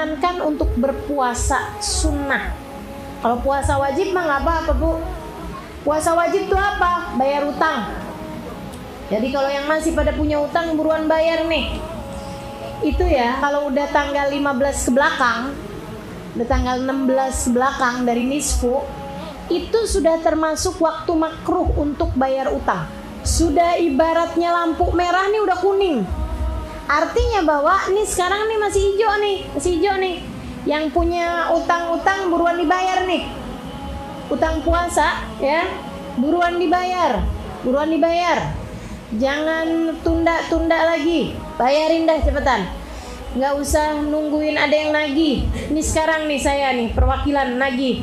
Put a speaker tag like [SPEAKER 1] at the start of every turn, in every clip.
[SPEAKER 1] diperkenankan untuk berpuasa sunnah. Kalau puasa wajib mah nggak apa-apa bu. Puasa wajib tuh apa? Bayar utang. Jadi kalau yang masih pada punya utang buruan bayar nih. Itu ya kalau udah tanggal 15 ke belakang, udah tanggal 16 ke belakang dari nisfu, itu sudah termasuk waktu makruh untuk bayar utang. Sudah ibaratnya lampu merah nih udah kuning Artinya bahwa nih sekarang nih masih hijau nih, masih hijau nih. Yang punya utang-utang buruan dibayar nih. Utang puasa ya, buruan dibayar, buruan dibayar. Jangan tunda-tunda lagi, bayarin dah cepetan. Nggak usah nungguin ada yang nagih. Ini sekarang nih saya nih perwakilan nagih.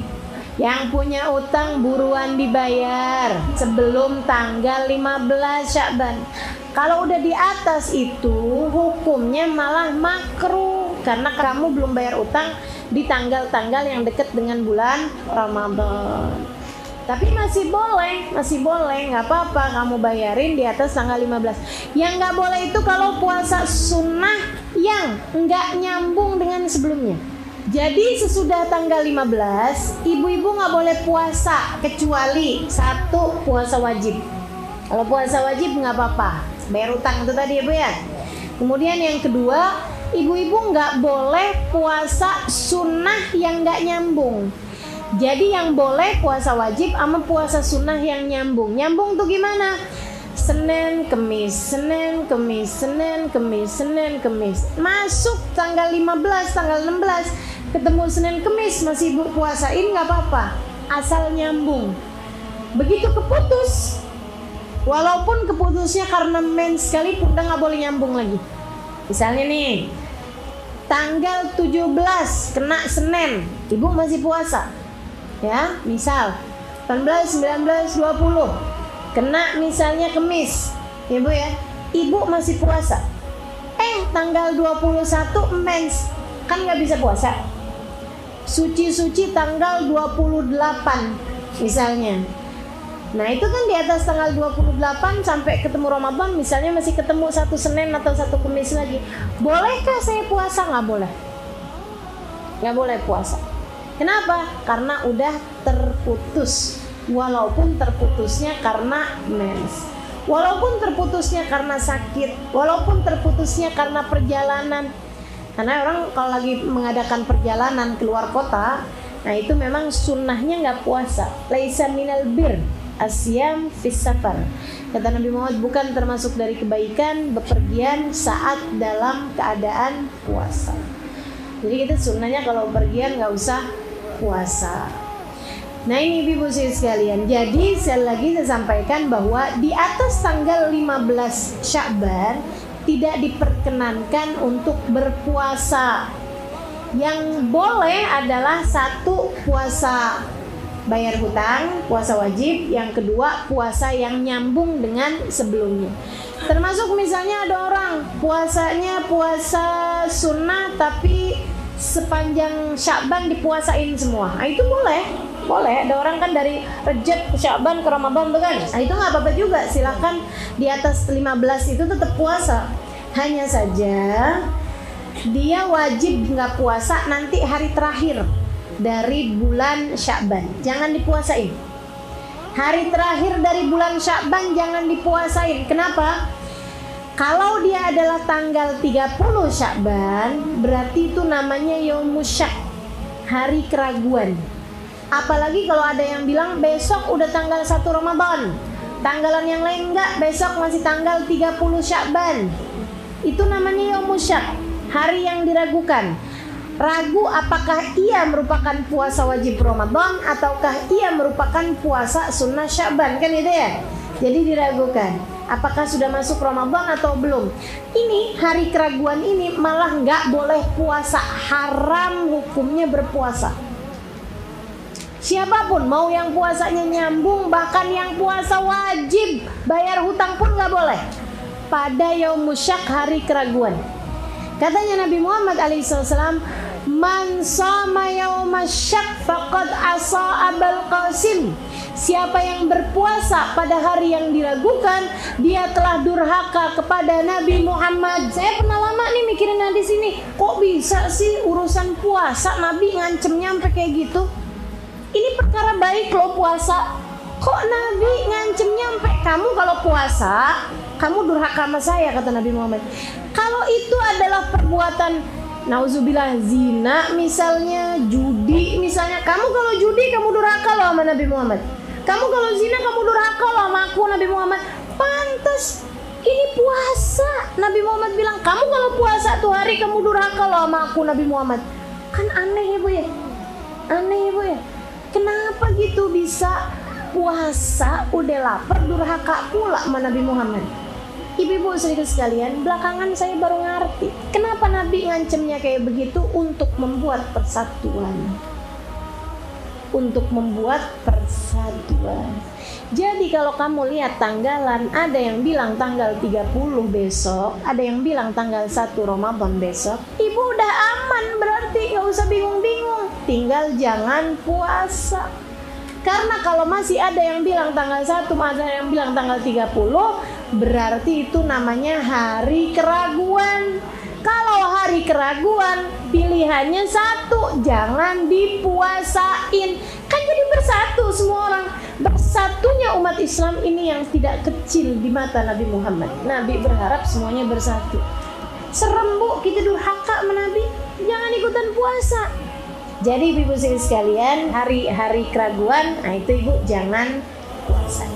[SPEAKER 1] Yang punya utang buruan dibayar sebelum tanggal 15 Syakban. Kalau udah di atas itu hukumnya malah makruh karena kamu belum bayar utang di tanggal-tanggal yang dekat dengan bulan Ramadan. Tapi masih boleh, masih boleh, nggak apa-apa kamu bayarin di atas tanggal 15. Yang nggak boleh itu kalau puasa sunnah yang nggak nyambung dengan sebelumnya. Jadi sesudah tanggal 15, ibu-ibu nggak boleh puasa kecuali satu puasa wajib. Kalau puasa wajib nggak apa-apa, bayar utang itu tadi ya bu ya? Kemudian yang kedua ibu-ibu nggak boleh puasa sunnah yang nggak nyambung. Jadi yang boleh puasa wajib sama puasa sunnah yang nyambung. Nyambung tuh gimana? Senin, Kemis, Senin, Kemis, Senin, Kemis, Senin, Kemis. Masuk tanggal 15, tanggal 16 Ketemu Senin, Kemis masih ibu puasain nggak apa-apa. Asal nyambung. Begitu keputus Walaupun keputusnya karena mens sekalipun udah nggak boleh nyambung lagi. Misalnya nih, tanggal 17 kena Senin, ibu masih puasa. Ya, misal 18, 19, 20 kena misalnya Kemis, ya Bu ya. Ibu masih puasa. Eh, tanggal 21 mens, kan nggak bisa puasa. Suci-suci tanggal 28 misalnya Nah itu kan di atas tanggal 28 sampai ketemu Ramadan misalnya masih ketemu satu Senin atau satu Kamis lagi. Bolehkah saya puasa? Nggak boleh. Nggak boleh puasa. Kenapa? Karena udah terputus. Walaupun terputusnya karena mens. Walaupun terputusnya karena sakit. Walaupun terputusnya karena perjalanan. Karena orang kalau lagi mengadakan perjalanan keluar kota, nah itu memang sunnahnya nggak puasa. Laisa minal bir asyam fis safar. Kata Nabi Muhammad bukan termasuk dari kebaikan bepergian saat dalam keadaan puasa. Jadi kita sunnahnya kalau pergian nggak usah puasa. Nah ini ibu ibu sekalian. Jadi sekali lagi saya sampaikan bahwa di atas tanggal 15 Syakban tidak diperkenankan untuk berpuasa. Yang boleh adalah satu puasa bayar hutang, puasa wajib, yang kedua puasa yang nyambung dengan sebelumnya. Termasuk misalnya ada orang puasanya puasa sunnah tapi sepanjang Syakban dipuasain semua. Nah, itu boleh. Boleh, ada orang kan dari Rejab ke Syakban ke Ramadan tuh kan. Nah, itu nggak apa-apa juga. Silahkan di atas 15 itu tetap puasa. Hanya saja dia wajib nggak puasa nanti hari terakhir dari bulan Syakban. Jangan dipuasain. Hari terakhir dari bulan Syakban jangan dipuasain. Kenapa? Kalau dia adalah tanggal 30 Syakban, berarti itu namanya Yomusyak, hari keraguan. Apalagi kalau ada yang bilang besok udah tanggal 1 Ramadan. Tanggalan yang lain enggak, besok masih tanggal 30 Syakban. Itu namanya Yomusyak, hari yang diragukan ragu apakah ia merupakan puasa wajib Ramadan ataukah ia merupakan puasa sunnah Syaban kan itu ya? Jadi diragukan apakah sudah masuk Ramadan atau belum? Ini hari keraguan ini malah nggak boleh puasa. Haram hukumnya berpuasa. Siapa pun mau yang puasanya nyambung bahkan yang puasa wajib bayar hutang pun nggak boleh. Pada yaum musyak hari keraguan. Katanya Nabi Muhammad alaihissalam Man sama yaumasyak faqad asa abal qasim Siapa yang berpuasa pada hari yang diragukan, dia telah durhaka kepada Nabi Muhammad. Saya pernah lama nih mikirin di sini, kok bisa sih urusan puasa Nabi ngancem nyampe kayak gitu? Ini perkara baik loh puasa. Kok Nabi ngancem nyampe kamu kalau puasa, kamu durhaka sama saya kata Nabi Muhammad. Kalau itu adalah perbuatan Nauzubillah zina misalnya judi misalnya kamu kalau judi kamu durhaka loh sama Nabi Muhammad kamu kalau zina kamu durhaka loh sama aku Nabi Muhammad. Pantas ini puasa. Nabi Muhammad bilang, "Kamu kalau puasa tuh hari kamu durhaka loh sama aku Nabi Muhammad." Kan aneh ya, Bu ya? Aneh ya, Bu ya? Kenapa gitu bisa puasa udah lapar durhaka pula sama Nabi Muhammad? Ibu-ibu sedikit sekalian, belakangan saya baru ngerti kenapa Nabi ngancemnya kayak begitu untuk membuat persatuan untuk membuat persatuan. Jadi kalau kamu lihat tanggalan, ada yang bilang tanggal 30 besok, ada yang bilang tanggal 1 Ramadan besok. Ibu udah aman berarti nggak usah bingung-bingung. Tinggal jangan puasa. Karena kalau masih ada yang bilang tanggal 1, ada yang bilang tanggal 30, berarti itu namanya hari keraguan. Kalau hari keraguan, pilihannya satu, jangan dipuasain. Kan jadi bersatu semua orang. Bersatunya umat Islam ini yang tidak kecil di mata Nabi Muhammad. Nabi berharap semuanya bersatu. Serem bu, kita durhaka sama Nabi. Jangan ikutan puasa. Jadi ibu-ibu sekalian, hari-hari keraguan, nah itu ibu jangan puasa.